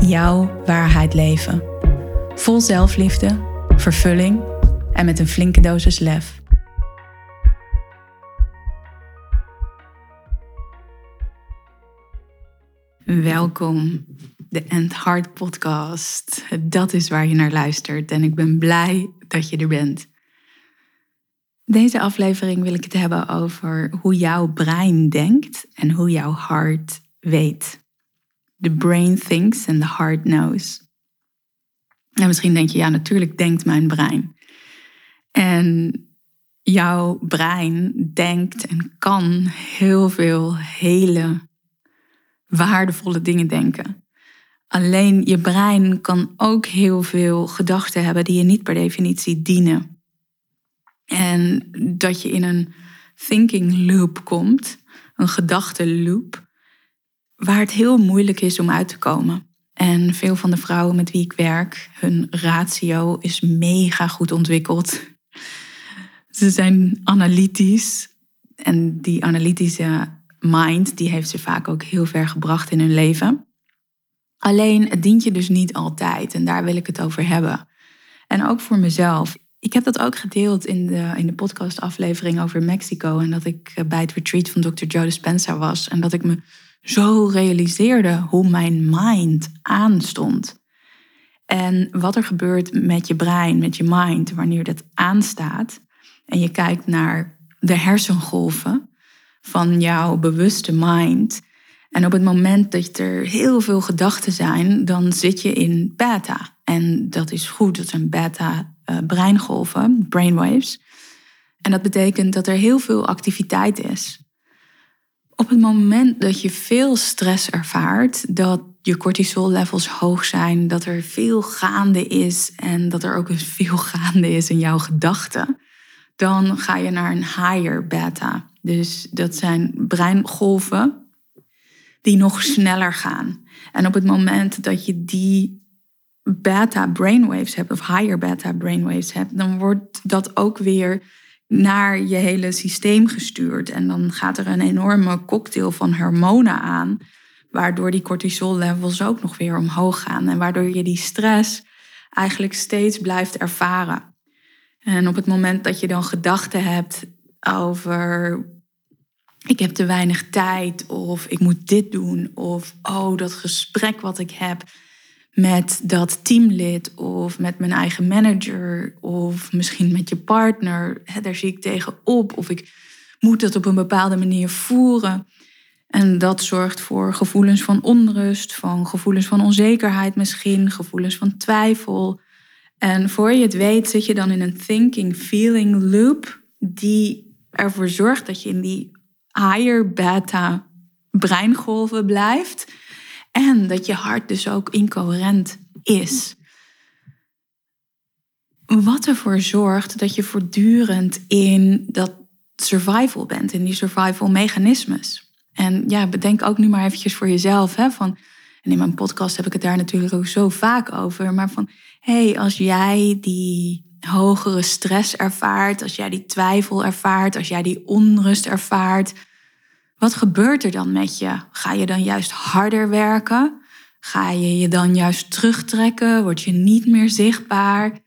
jouw waarheid leven. Vol zelfliefde, vervulling en met een flinke dosis lef. Welkom, de End Heart Podcast. Dat is waar je naar luistert en ik ben blij dat je er bent. Deze aflevering wil ik het hebben over hoe jouw brein denkt en hoe jouw hart weet. The brain thinks and the heart knows. En misschien denk je, ja, natuurlijk denkt mijn brein. En jouw brein denkt en kan heel veel hele waardevolle dingen denken. Alleen je brein kan ook heel veel gedachten hebben die je niet per definitie dienen. En dat je in een thinking loop komt, een gedachtenloop, waar het heel moeilijk is om uit te komen. En veel van de vrouwen met wie ik werk, hun ratio is mega goed ontwikkeld. Ze zijn analytisch en die analytische mind, die heeft ze vaak ook heel ver gebracht in hun leven. Alleen het dient je dus niet altijd en daar wil ik het over hebben. En ook voor mezelf. Ik heb dat ook gedeeld in de, in de podcastaflevering over Mexico en dat ik bij het retreat van Dr. Joe Dispenza was en dat ik me zo realiseerde hoe mijn mind aanstond. En wat er gebeurt met je brein, met je mind, wanneer dat aanstaat. En je kijkt naar de hersengolven van jouw bewuste mind. En op het moment dat er heel veel gedachten zijn, dan zit je in beta. En dat is goed, dat zijn beta-breingolven, eh, brainwaves. En dat betekent dat er heel veel activiteit is op het moment dat je veel stress ervaart, dat je cortisol levels hoog zijn, dat er veel gaande is en dat er ook veel gaande is in jouw gedachten, dan ga je naar een higher beta. Dus dat zijn breingolven die nog sneller gaan. En op het moment dat je die beta brainwaves hebt, of higher beta brainwaves hebt, dan wordt dat ook weer naar je hele systeem gestuurd. En dan gaat er een enorme cocktail van hormonen aan, waardoor die cortisol levels ook nog weer omhoog gaan. En waardoor je die stress eigenlijk steeds blijft ervaren. En op het moment dat je dan gedachten hebt over ik heb te weinig tijd of ik moet dit doen of oh dat gesprek wat ik heb met dat teamlid of met mijn eigen manager of misschien met je partner. Daar zie ik tegenop of ik moet dat op een bepaalde manier voeren. En dat zorgt voor gevoelens van onrust, van gevoelens van onzekerheid misschien, gevoelens van twijfel. En voor je het weet zit je dan in een thinking, feeling loop die ervoor zorgt dat je in die higher beta breingolven blijft en dat je hart dus ook incoherent is. Wat ervoor zorgt dat je voortdurend in dat survival bent, in die survival mechanismes. En ja, bedenk ook nu maar eventjes voor jezelf. Hè, van, en in mijn podcast heb ik het daar natuurlijk ook zo vaak over. Maar van, hey, als jij die hogere stress ervaart, als jij die twijfel ervaart, als jij die onrust ervaart, wat gebeurt er dan met je? Ga je dan juist harder werken? Ga je je dan juist terugtrekken? Word je niet meer zichtbaar?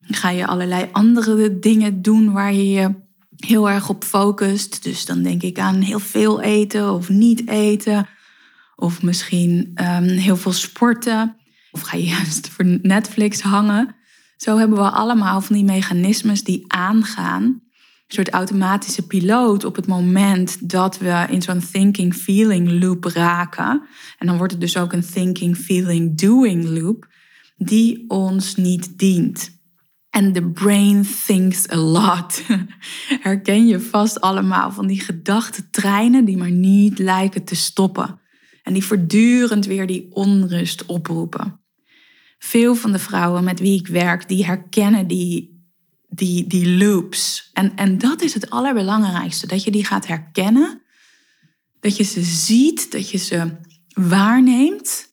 Ga je allerlei andere dingen doen waar je je heel erg op focust? Dus dan denk ik aan heel veel eten of niet eten. Of misschien um, heel veel sporten. Of ga je juist voor Netflix hangen? Zo hebben we allemaal van die mechanismes die aangaan soort automatische piloot op het moment dat we in zo'n thinking feeling loop raken. En dan wordt het dus ook een thinking feeling doing loop die ons niet dient. En the brain thinks a lot. Herken je vast allemaal van die gedachtentreinen die maar niet lijken te stoppen. En die voortdurend weer die onrust oproepen. Veel van de vrouwen met wie ik werk, die herkennen die, die, die loops. En, en dat is het allerbelangrijkste, dat je die gaat herkennen. Dat je ze ziet, dat je ze waarneemt.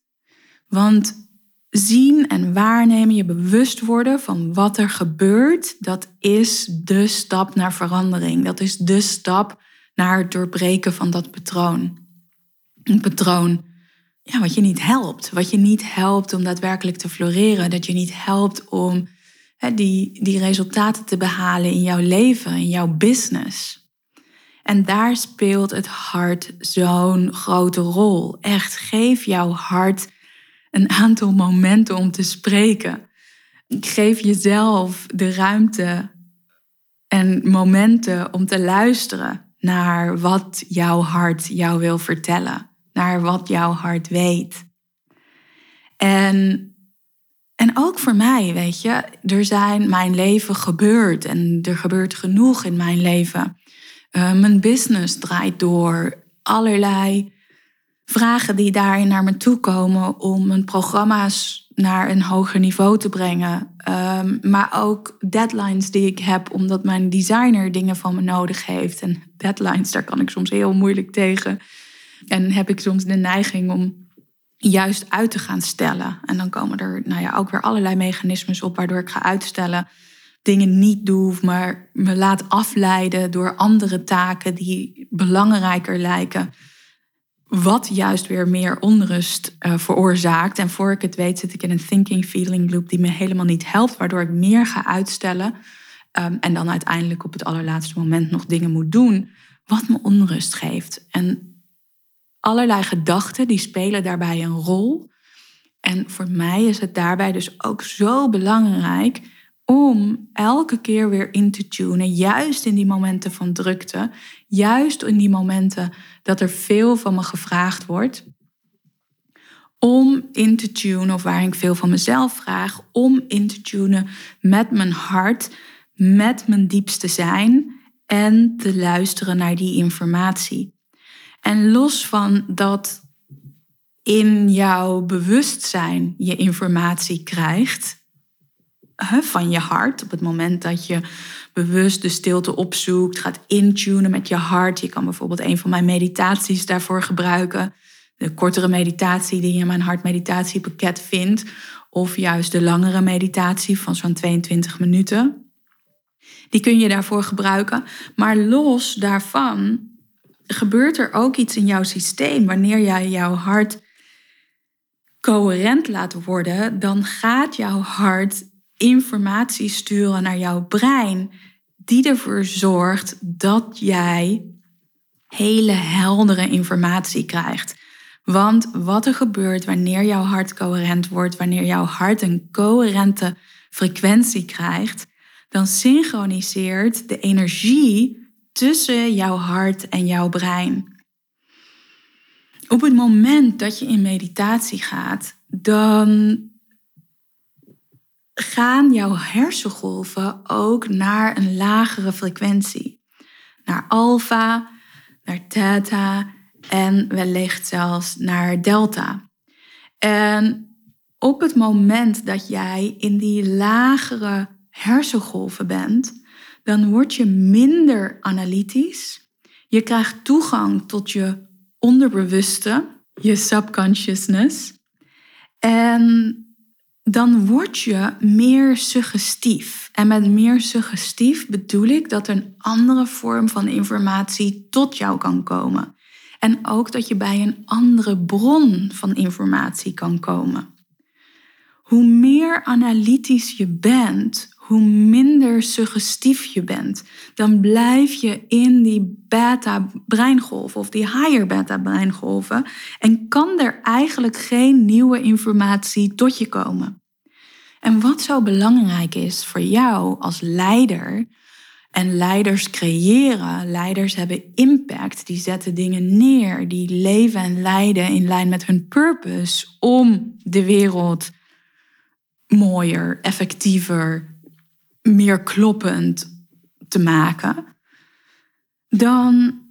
Want zien en waarnemen, je bewust worden van wat er gebeurt, dat is de stap naar verandering. Dat is de stap naar het doorbreken van dat patroon. Een patroon ja, wat je niet helpt. Wat je niet helpt om daadwerkelijk te floreren. Dat je niet helpt om die, die resultaten te behalen in jouw leven, in jouw business. En daar speelt het hart zo'n grote rol. Echt, geef jouw hart een aantal momenten om te spreken. Geef jezelf de ruimte en momenten om te luisteren naar wat jouw hart jou wil vertellen, naar wat jouw hart weet. En, en ook voor mij, weet je, er zijn mijn leven gebeurd en er gebeurt genoeg in mijn leven. Uh, mijn business draait door, allerlei vragen die daarin naar me toe komen om mijn programma's naar een hoger niveau te brengen. Um, maar ook deadlines die ik heb, omdat mijn designer dingen van me nodig heeft. En deadlines, daar kan ik soms heel moeilijk tegen. En heb ik soms de neiging om juist uit te gaan stellen. En dan komen er nou ja, ook weer allerlei mechanismes op waardoor ik ga uitstellen. Dingen niet doe, maar me laat afleiden door andere taken die belangrijker lijken. Wat juist weer meer onrust uh, veroorzaakt. En voor ik het weet zit ik in een thinking feeling loop die me helemaal niet helpt. Waardoor ik meer ga uitstellen. Um, en dan uiteindelijk op het allerlaatste moment nog dingen moet doen. Wat me onrust geeft. En allerlei gedachten die spelen daarbij een rol. En voor mij is het daarbij dus ook zo belangrijk om elke keer weer in te tunen, juist in die momenten van drukte, juist in die momenten dat er veel van me gevraagd wordt, om in te tunen, of waar ik veel van mezelf vraag, om in te tunen met mijn hart, met mijn diepste zijn en te luisteren naar die informatie. En los van dat in jouw bewustzijn je informatie krijgt, van je hart. Op het moment dat je bewust de stilte opzoekt, gaat intunen met je hart. Je kan bijvoorbeeld een van mijn meditaties daarvoor gebruiken. De kortere meditatie die je in mijn hartmeditatiepakket vindt. Of juist de langere meditatie van zo'n 22 minuten. Die kun je daarvoor gebruiken. Maar los daarvan gebeurt er ook iets in jouw systeem. Wanneer jij jouw hart coherent laat worden, dan gaat jouw hart informatie sturen naar jouw brein, die ervoor zorgt dat jij hele heldere informatie krijgt. Want wat er gebeurt wanneer jouw hart coherent wordt, wanneer jouw hart een coherente frequentie krijgt, dan synchroniseert de energie tussen jouw hart en jouw brein. Op het moment dat je in meditatie gaat, dan gaan jouw hersengolven ook naar een lagere frequentie. Naar alfa, naar theta en wellicht zelfs naar delta. En op het moment dat jij in die lagere hersengolven bent, dan word je minder analytisch. Je krijgt toegang tot je onderbewuste, je subconsciousness. En dan word je meer suggestief. En met meer suggestief bedoel ik dat een andere vorm van informatie tot jou kan komen. En ook dat je bij een andere bron van informatie kan komen. Hoe meer analytisch je bent, hoe minder suggestief je bent. Dan blijf je in die beta-breingolven of die higher beta-breingolven en kan er eigenlijk geen nieuwe informatie tot je komen. En wat zo belangrijk is voor jou als leider, en leiders creëren, leiders hebben impact, die zetten dingen neer, die leven en leiden in lijn met hun purpose om de wereld mooier, effectiever, meer kloppend te maken, dan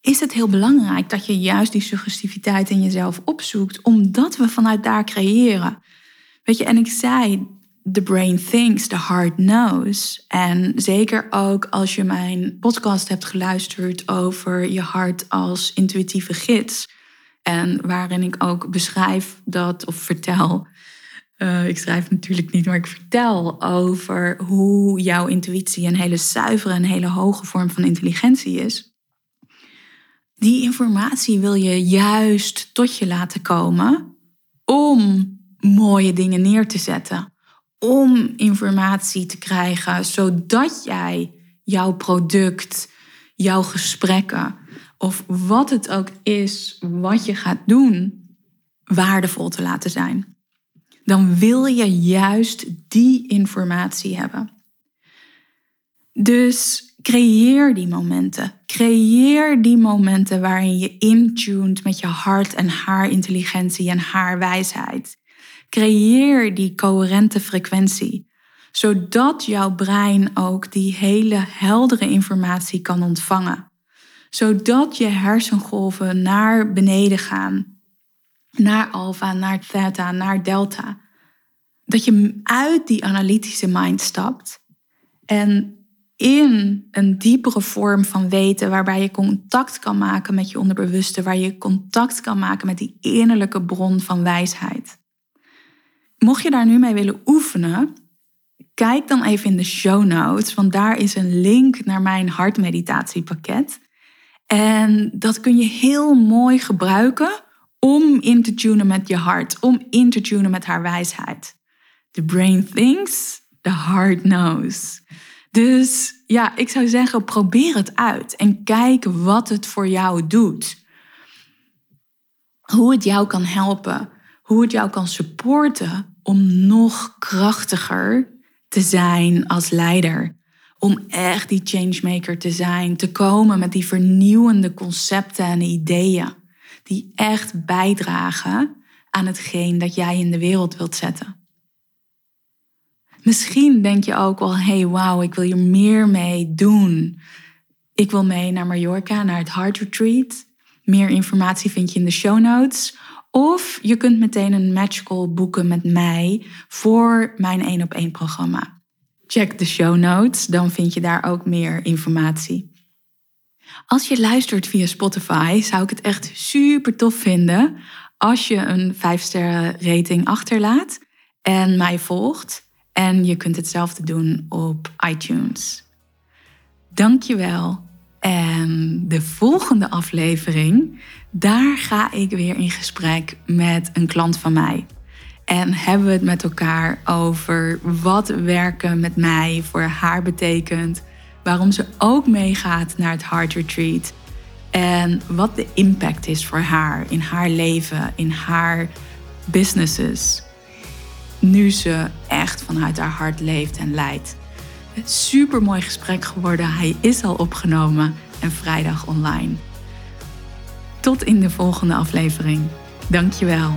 is het heel belangrijk dat je juist die suggestiviteit in jezelf opzoekt, omdat we vanuit daar creëren. Weet je, en ik zei, the brain thinks, the heart knows. En zeker ook als je mijn podcast hebt geluisterd over je hart als intuïtieve gids. En waarin ik ook beschrijf dat, of vertel. Uh, ik schrijf natuurlijk niet, maar ik vertel over hoe jouw intuïtie een hele zuivere en hele hoge vorm van intelligentie is. Die informatie wil je juist tot je laten komen om mooie dingen neer te zetten. Om informatie te krijgen zodat jij jouw product, jouw gesprekken of wat het ook is wat je gaat doen, waardevol te laten zijn. Dan wil je juist die informatie hebben. Dus creëer die momenten. Creëer die momenten waarin je intuned met je hart en haar intelligentie en haar wijsheid. Creëer die coherente frequentie, zodat jouw brein ook die hele heldere informatie kan ontvangen. Zodat je hersengolven naar beneden gaan, naar alfa, naar theta, naar delta. Dat je uit die analytische mind stapt en in een diepere vorm van weten, waarbij je contact kan maken met je onderbewuste, waar je contact kan maken met die innerlijke bron van wijsheid. Mocht je daar nu mee willen oefenen, kijk dan even in de show notes, want daar is een link naar mijn hartmeditatiepakket. En dat kun je heel mooi gebruiken om in te tunen met je hart, om in te tunen met haar wijsheid. The brain thinks, the heart knows. Dus ja, ik zou zeggen, probeer het uit en kijk wat het voor jou doet. Hoe het jou kan helpen, hoe het jou kan supporten om nog krachtiger te zijn als leider. Om echt die changemaker te zijn, te komen met die vernieuwende concepten en ideeën die echt bijdragen aan hetgeen dat jij in de wereld wilt zetten. Misschien denk je ook wel, hey wauw, ik wil hier meer mee doen. Ik wil mee naar Mallorca, naar het Heart Retreat. Meer informatie vind je in de show notes. Of je kunt meteen een matchcall boeken met mij voor mijn 1 op 1 programma. Check de show notes, dan vind je daar ook meer informatie. Als je luistert via Spotify, zou ik het echt super tof vinden als je een 5 sterren rating achterlaat en mij volgt. En je kunt hetzelfde doen op iTunes. Dankjewel. En de volgende aflevering, daar ga ik weer in gesprek met een klant van mij. En hebben we het met elkaar over wat werken met mij voor haar betekent. Waarom ze ook meegaat naar het Heart Retreat. En wat de impact is voor haar in haar leven, in haar businesses nu ze echt vanuit haar hart leeft en leidt. Super mooi gesprek geworden. Hij is al opgenomen en vrijdag online. Tot in de volgende aflevering. Dankjewel.